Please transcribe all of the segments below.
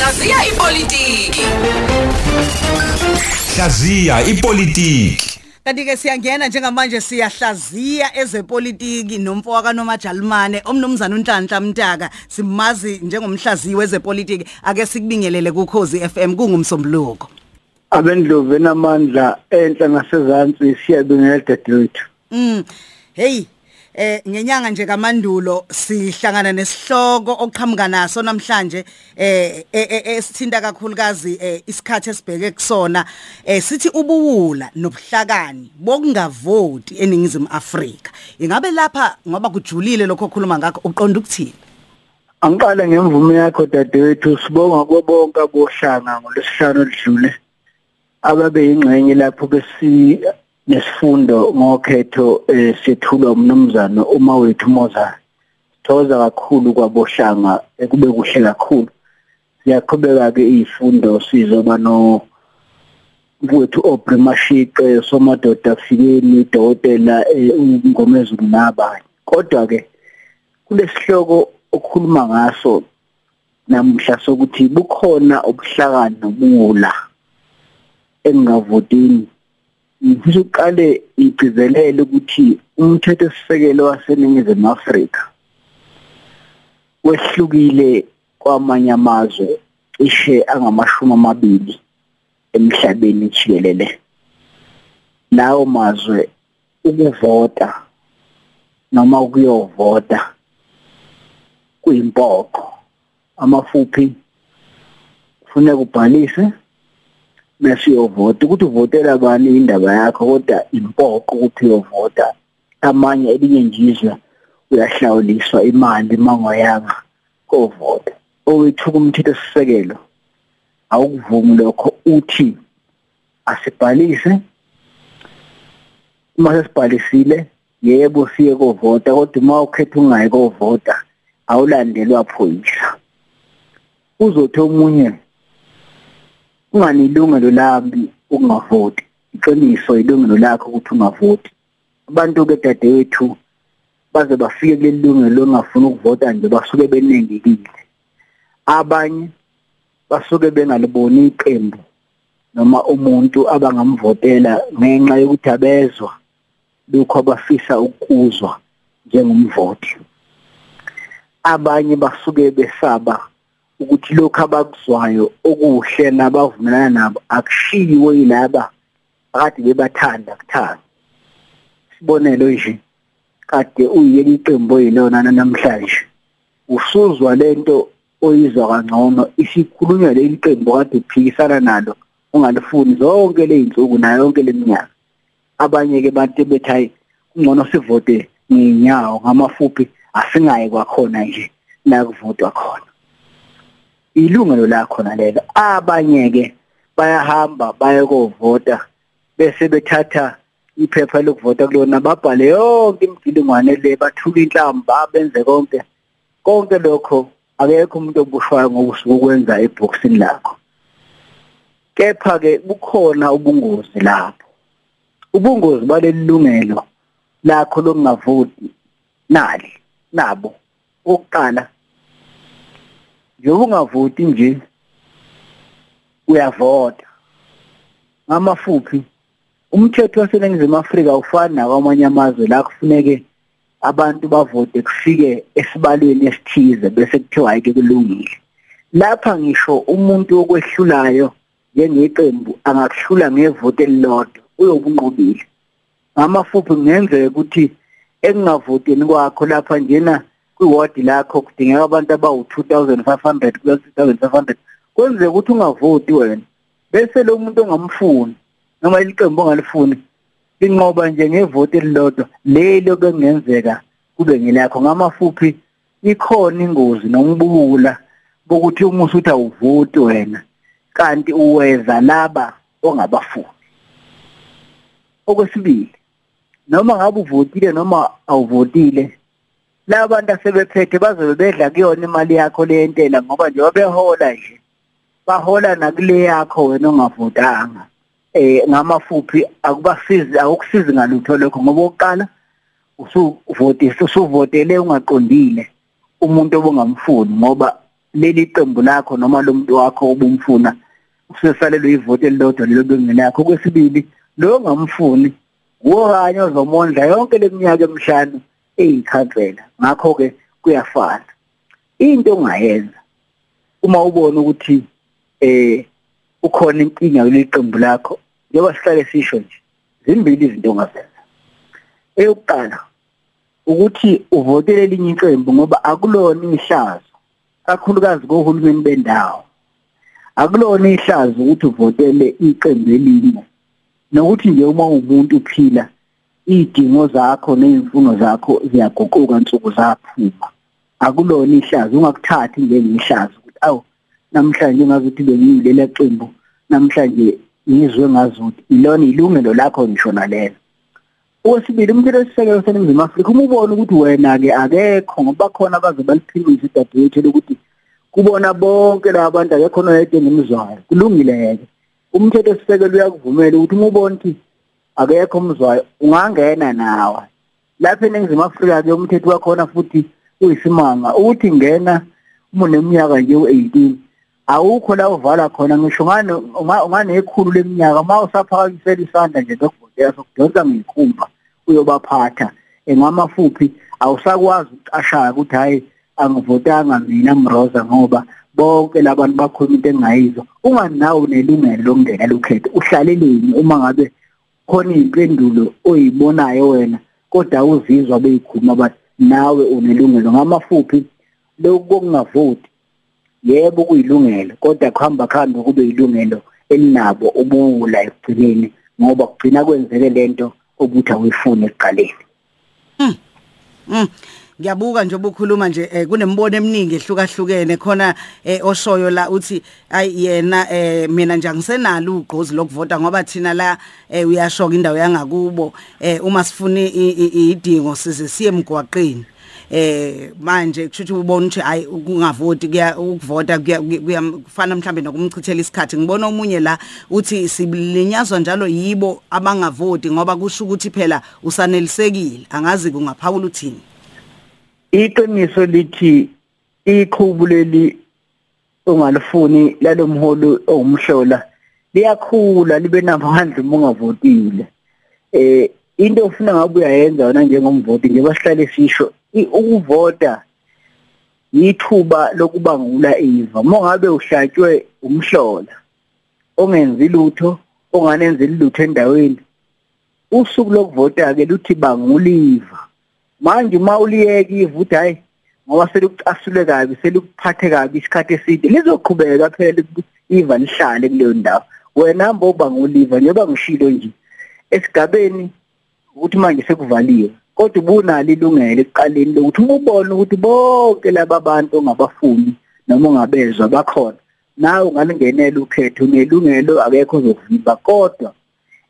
Hlaziya ipolitiki. Hlaziya ipolitiki. Kanti ke siyangena njengamanje siyahlaziya ezepolitiki nomfowaka kaNomajalimane omnumzana uNhlanhla Mtaka. Simazi njengomhlaziyi wezepolitiki. Ake sikubingelele kuKhosi FM kungumsombuluko. Abendlovu enamandla enhla ngasezantsi siyabingelela dadewethu. Mm. Hey eh ngenyanga nje kamandulo sihlangana nesihloko oqhamuka naso namhlanje eh esithinta kakhulukazi eh, isikhathi esibheke kusona. Eh sithi ubuwula nobuhlakani bokungavoti eningizimu Afrika. Ingabe lapha ngoba kujulile lokho okhuluma ngakho uqonda ukuthini? Angiqale ngemvume yakho dadewethu. Sibonga kubonke abohlanga ngolesihlanu oludlule ababe yingxenye lapho besi nesifundo ngokhetho eh, sethulwa umnumzana uma wethu Mozart. Thoza kakhulu kwabohlanga ekube kuhle kakhulu. Siyaqhubeka ke izifundo sizoba no mfowethu Obrimashiqe somadoda kufikeni dokotela uNgomezulu nabanye kodwa ke kulesihloko okukhuluma ngaso namhla sokuthi bukhona ubuhlakani nobuwula engavotini. Ngifisa uqale igcizelele ukuthi umthetho sisekelo waseningizimu Afrika wehlukile kwamanye amazwe cishe angamashumi amabili emhlabeni jikelele. Lawo mazwe ukuvota noma ukuyovota kuyimpoqo. Amafuphi kufuneka ubhalise. Bese uyovota ukuthi uvotela bani indaba yakho kodwa impoqo ukuthi uyovota. Amanye elinye njizwe uyahlawuliswa imali mangoyanga kovota owethuka umthetho sisekelo awukuvumi lokho uthi asibhalise. Uma sesibhalisile yebo siye kovota kodwa uma ukhetha ungayi kovota awulandelwa phoyisa. Uzothi omunye unganilungelo lami ukungavoti iqiniso ilungelo lakho ukuthi ungavoti. Abantu ke dadewethu baze bafike kuleli lungelo ongafuna ukuvota nje basuke benengekile. Abanye basuke bengaliboni iqembu noma umuntu abangamvotela ngenxa yokuthi abezwa. Lokho abafisa ukuzwa njengomvoti. Abanye basuke besaba ukuthi lokho abakuzwayo okuhle nabavumelana nabo akushiwo yilaba akade bebathanda kuthanda sibonelo nje kade uyiyela iqembu oyilona namhlanje usuzwa lento oyizwa kangcono isikhulunywa leli qembu kade uphikisana nalo ungalifuni zonke ley'nsuku nayo yonke leminyaka abanye-ke bantu bethi hayi kungcono sivote ngey'nyawo ngamafuphi asingayi kwakhona nje la kuvotwa khona. Ilungelo lakhona lelo. Abanye ke bayahamba bayekovota bese bethatha iphepha lokuvota kulona babhale yonke imgilingwane le bathula inhlamba benze konke. Konke lokho akekho umuntu obushwayo ngokwenza eboxini lakho. Kepha ke bukhona ubungozi lapho. Ubungozi balelungelo lakho lokungavoti nali nabo. Oqala njengoba ungavoti nje uyavota. Ngamafuphi umthetho waseNingizimu Afrika ufana nakwamanye amazwe la kufuneke abantu bavote kufike esibalweni esithize bese kuthiwa ayike kulungile. Lapha ngisho umuntu okwehlulayo njengeqembu angakuhlula ngevoti elilodwa uyobunqobile ngamafuphi kungenzeka ukuthi ekungavoteni kwakho lapha njena kwiwadi lakho kudingeka abantu abawu2500 kuya 6500 kwenzeka ukuthi ungavoti wena bese lo muntu ongamfuni noma iqembu ongalifuni linqoba nje ngevoti elilodwa. Lelo kungenzeka kube ngilakho ngamafuphi ikhona ingozi nongibula bokuthi uma usuthi awuvoti wena kanti uweza laba ongabafuni. Okwesibili noma ngabe uvotile noma awuvotile labantu asebephethe bazobe bedla kuyona imali yakho leyentela ngoba nje babehola nje. Bahola nakule yakho wena ongavotanga. Eh ngamafuphi akubasizi akukusizi ngalutho lokho ngoba oqala usuvotisa usuvotele ungaqondile umuntu obungamfuni ngoba leli qembu lakho noma lo muntu wakho obumfuna usesalelwe ivoti elilodwa lelo bengelakho kwesibili lo ongamfuni wokanye ozomondla yonke leminyaka emihlanu eyikhansela ngakho ke kuyafana. Into ongayenza uma ubona ukuthi eh ukhona inkinga kuleqembu lakho njengoba sihlale sisho nje zimbili izinto ongazenza. Eyokuqala ukuthi uvotele elinye iqembu ngoba akulona ihlazo kakhulukazi kohulumeni bendawo. Akulona ihlazo ukuthi uvotele iqembu elinye nokuthi nje uma umuntu uphila idingo zakho nezimfuno zakho ziyaguquka nsuku zaphuma. Akulona ihlazo ungakuthathi njengehlazo ukuthi awu namhlanje ngazuthi bengiyilela qembu namhlanje ngizwe ngazuthi ilona ilungelo lakho ngisho nalelo. Okwesibili umthetho sisekelo seNingizimu Afrika uma ubona ukuthi wena ke akekho ngoba khona abaze baliphimisa idadewethu lokuthi kubona bonke la bantu akekho noyedwa ngemizwayo kulungile ke umthetho sisekelo uyakuvumela ukuthi uma ubona ukuthi akekho umzwayo. Ungangena nawe. Lapha eNingizimu Afrika ke umthetho wakhona futhi uyisimanga ukuthi ngena uma uneminyaka nje u18 awukho la uvala khona ngisho ngane unganekhulu leminyaka ma usaphakamisela isandla nje dokuvotela sokudonsa ngekhumba uyobaphatha. Engamafuphi awusakwazi ukucashaya ukuthi hayi angivotanga mina mroza ngoba bonke labantu bakhuluma into engayizwa unganawo nelungelo lokungena lokhetho uhlaleleni uma ngabe khona impendulo oyibonayo wena kodwa uzizwa beyikhuluma bathi nawe unelungelo. Ngamafuphi? Lokhu kokungavoti. Yebo kuyilungelo kodwa kuhamba kuhambe kube yilungelo elinabo ubuwula ekugcineni ngoba kugcina kwenzeke lento obuthi awuyifuni ekuqaleni. Mm. Ngiyabuka nje obukhuluma nje eh, kunembono eminingi ehlukahlukene khona eh, oshoyo la uthi ayi yena eh, mina nje angisenalo ugqozi lokuvota ngoba thina la eh, uyashoka indawo yangakubo. Eh, uma sifuna idingo size siye emgwaqeni. Eh manje kushuthi ubona ukuthi hayi ukungavoti kuya ukuvota kuyafana mhlambe nokumchithela isikhathi. Ngibona omunye la uthi siblinyazwa njalo yibo abangavoti ngoba kusho ukuthi phela usanelisekile. Angazi kungaphawula uthini. Iqiniso lithi iqhubu leli ongalifuni lalomholo ongumhlola liyakhula libe namandla uma ungavotile. Eh into ofuna ngabe uyayenza wona njengomvoti njengoba sihlale sisho ukuvota yithuba lokubangula iva. Mongabe uhlatshwe umhlola ongenzi lutho onganenzeli lutho endaweni usuku lokuvota ke luthi banguliva manje uma uliyeka ivuthi hayi ngoba selukucasule kabi selukuphathe kabi isikhathi eside. Lizoqhubeka phela iva lihlale kuleyo ndawo. Wena hamba ubanguliva njengoba ngishilo nje. Esigabeni ukuthi manje sekuvaliwe kodwa ubunalo ilungelo ekuqaleni lokuthi uma ubona ukuthi bonke laba bantu ongabafuni noma ongabezwa bakhona nawe ungalingenela ukhetho unelungelo akekho ozokuvimba. Kodwa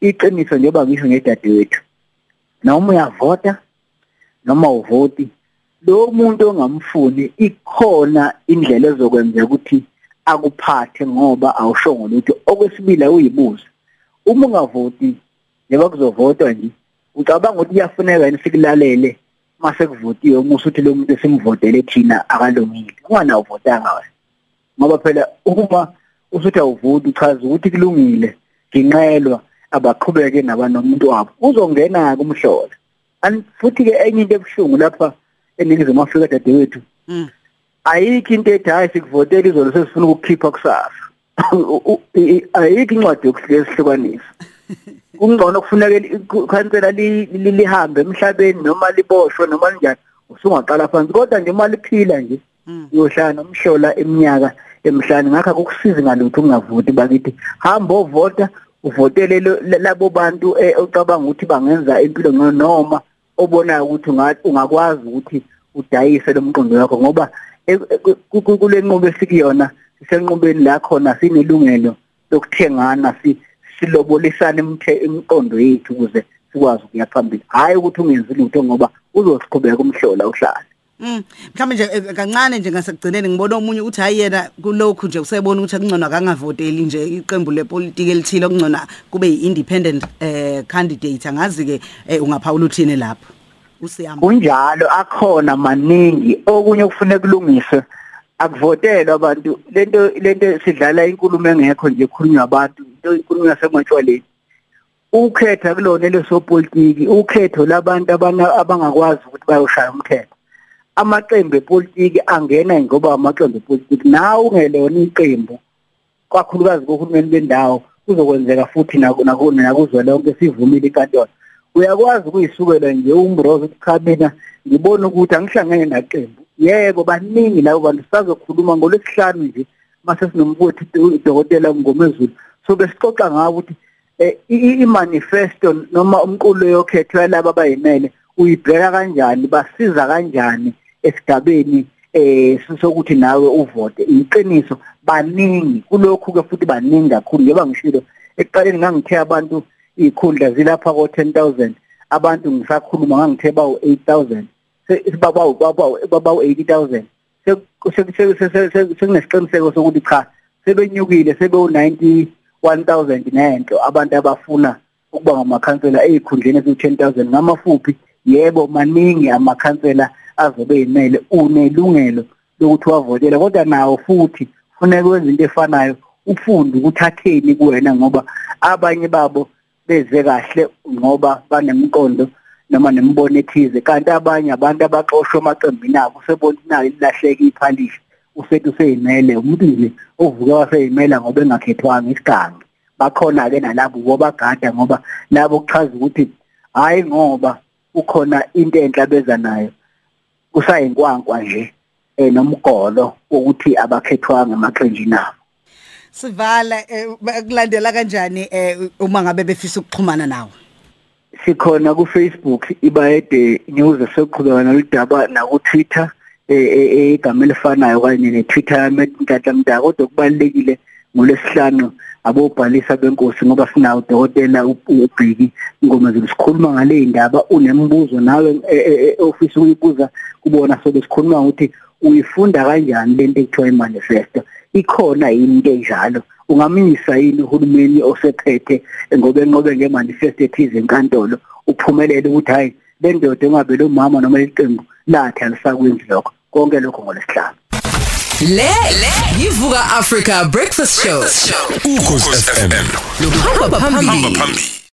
iqiniso njengoba ngisho ngedadewethu noma uyavota noma uvoti lo muntu ongamfuni ikhona indlela ezokwenzeka ukuthi akuphathe ngoba awushongo lutho okwesibili uyibuza uma ungavoti njengoba kuzovotwa nje. Ucabanga ukuthi kuyafuneka yini sikulalele? Mase kuvotiwe uma usuthi lo muntu esimvotele thina akalungile. Ungana uvotanga wena. Ngoba phela uma usuthi awuvoti uchaza ukuthi kulungile nginqelwa abaqhubeke naba nomuntu wabo. Uzongena kumhlola futhi ke enye into ebuhlungu lapha eningizimu Afrika dadewethu. Ayikho into ethi hayi sikuvotela izolo sesifuna ukukhipha kusasa. Ayikho incwadi yokuhlukanisa. Kungcono kufuneka ikhansela lihambe emhlabeni noma liboshwe noma linjani usungaqala phansi. Kodwa nje uma liphila nje uyohlala nomhlola eminyaka emhlanje ngakho akukusizi ngalutho ungavoti bakithi hamba ovota uvotele labo bantu ocabanga ukuthi bangenza impilo ngcono noma obonayo ukuthi ungakwazi ukuthi udayise lo mqondo wakho ngoba kule nqubo esikuyona sisenqubeni la khona sinelungelo lokuthengana si silobolisana imiqondo yethu ukuze sikwazi ukuya phambili. Hayi ukuthi ungenzi lutho ngoba uzosiqhubeka umhlola uhlala Mm. Mhlawumbe nje kancane nje ngasekugcineni ngibona omunye uthi hayi yena kulokhu nje usebona ukuthi akungcono akangavoteli nje iqembu lepolitiki elithile okungcono kube yi-independent eh candidate. Angazi ke ungaphawula uthini lapho? Usiyamba kunjalo akhona maningi. Okunye kufanele kulungiswe akuvotelwa abantu. Lento lento sidlala inkulumo engekho nje ekhulunywa abantu into inkulumo yasemashwaleni ukhetha kulona lesopolitiki ukhetho labantu abangakwazi ukuthi bayoshaya umthetho. Amaqembu epolitiki angena ngoba amaqembu epolitiki nawe ungelona iqembu kakhulukazi kohulumeni bendawo kuzokwenzeka futhi nakuzwe lonke sivumile inkantolo uyakwazi ukuyisukela nje umbrozo ukuthi cha mina ngibona ukuthi angihlangene naqembu. Yebo baningi labo bantu sisazokhuluma ngolwesihlanu nje mase sinomfowethu udokotela ngomezulu. So besixoxa ngawo ukuthi eh, i-manifesto noma umqulo yokhethwa yalabo abayimele uyibheka kanjani basiza kanjani esigabeni eh sokuthi nawe uvote. Iqiniso baningi. Kulokhu ke futhi baningi kakhulu. Njengoba ngishilo ekuqaleni ngangithe abantu ikhundla zilapha ko 10000 abantu ngisakhuluma ngangithe bawu 8000 babawu babawu 80000 sekunesiqiniseko sokuthi cha sebenyukile sebewu 91000 nento abantu abafuna ukuba ngamakhansela ezikhundleni eziwu 10000 ngamafuphi? Yebo maningi amakhansela azobe yimele unelungelo lokuthi wavotela kodwa nawo futhi kufuneka wenze into efanayo ufunde ukuthi atheni kuwena ngoba abanye babo beze kahle ngoba banemqondo noma nemibono ethize. Kanti abanye abantu abaxoshwe amaqembini abo usebona nayo lilahleka iphalishi usethi useyimele umuntu nje ovuka waseyimela ngoba engakhethwanga isigangi bakhona ke nalabo bobagada ngoba labo kuchaza ukuthi hayi ngoba ukhona into enhla beza nayo. Kusayinkwankwa nje eh nomgolo ukuthi abakhethwanga emaqenjini abo sivala kulandela kanjani eh uma ngabe befisa ukuxhumana nawe? Sikhona ku Facebook ibayede news esoqhubeka noludaba na ku Twitter eh igama elifanayo kanye ne Twitter yami entatha mdaka kodwa kubalekile ngolesihlanu abobhalisa benkosi ngoba sinawo udokotela ubhiki ingoma zisikhuluma ngale indaba unemibuzo nawe ofisa ukuyibuza kubona so besikhuluma ukuthi uyifunda kanjani lento ekuthiwa imanifesto? Ikhona yini into enjalo? Ungamisa yini uhulumeni osephethe ngobe ngobe ngemanifesto ethize enkantolo uphumelele ukuthi hayi le ndoda engabe lo mama noma iqembu lathi alisakwenzi lokho? Konke lokho ngolesihlanu le yivuka Africa breakfast show. Ukhosi FM lo hamba phambili.